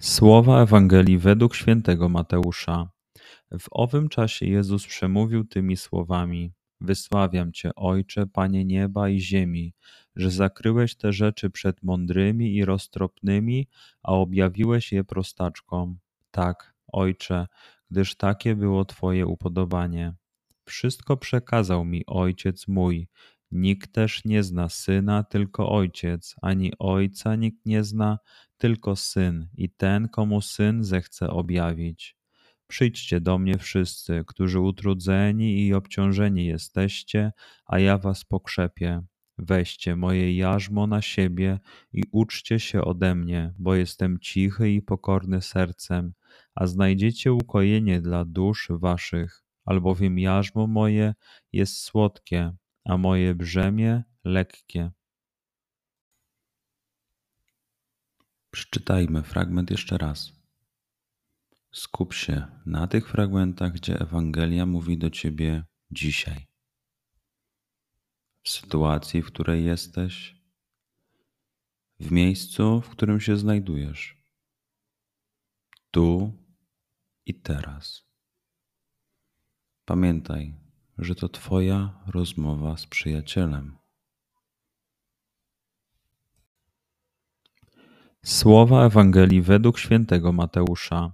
Słowa Ewangelii według świętego Mateusza. W owym czasie Jezus przemówił tymi słowami: Wysławiam Cię, Ojcze, Panie nieba i ziemi, że zakryłeś te rzeczy przed mądrymi i roztropnymi, a objawiłeś je prostaczkom. Tak, Ojcze, gdyż takie było Twoje upodobanie. Wszystko przekazał mi Ojciec mój. Nikt też nie zna syna, tylko ojciec, ani ojca nikt nie zna, tylko syn i ten, komu syn zechce objawić. Przyjdźcie do mnie wszyscy, którzy utrudzeni i obciążeni jesteście, a ja was pokrzepię. Weźcie moje jarzmo na siebie i uczcie się ode mnie, bo jestem cichy i pokorny sercem, a znajdziecie ukojenie dla dusz waszych, albowiem jarzmo moje jest słodkie, a moje brzemię lekkie. Przeczytajmy fragment jeszcze raz. Skup się na tych fragmentach, gdzie Ewangelia mówi do ciebie dzisiaj. W sytuacji, w której jesteś, w miejscu, w którym się znajdujesz, tu i teraz. Pamiętaj, że to Twoja rozmowa z przyjacielem. Słowa Ewangelii według świętego Mateusza.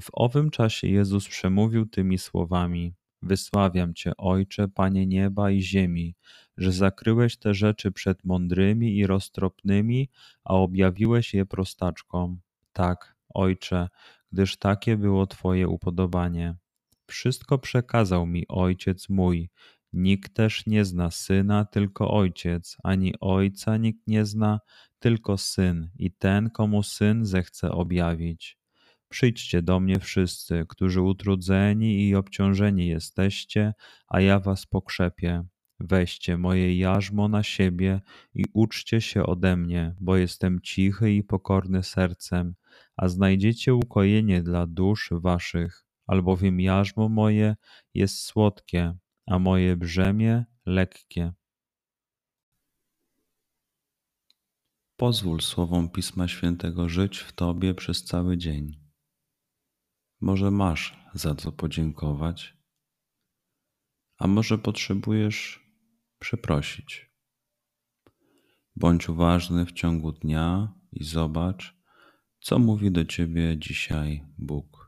W owym czasie Jezus przemówił tymi słowami: Wysławiam Cię, Ojcze, Panie nieba i ziemi, że zakryłeś te rzeczy przed mądrymi i roztropnymi, a objawiłeś je prostaczkom. Tak, Ojcze, gdyż takie było Twoje upodobanie. Wszystko przekazał mi Ojciec mój. Nikt też nie zna syna, tylko ojciec, ani ojca nikt nie zna, tylko syn i ten, komu syn zechce objawić. Przyjdźcie do mnie wszyscy, którzy utrudzeni i obciążeni jesteście, a ja was pokrzepię. Weźcie moje jarzmo na siebie i uczcie się ode mnie, bo jestem cichy i pokorny sercem, a znajdziecie ukojenie dla dusz waszych, albowiem jarzmo moje jest słodkie, a moje brzemię lekkie. Pozwól słowom Pisma Świętego żyć w Tobie przez cały dzień. Może masz za co podziękować, a może potrzebujesz przeprosić. Bądź uważny w ciągu dnia i zobacz, co mówi do Ciebie dzisiaj Bóg.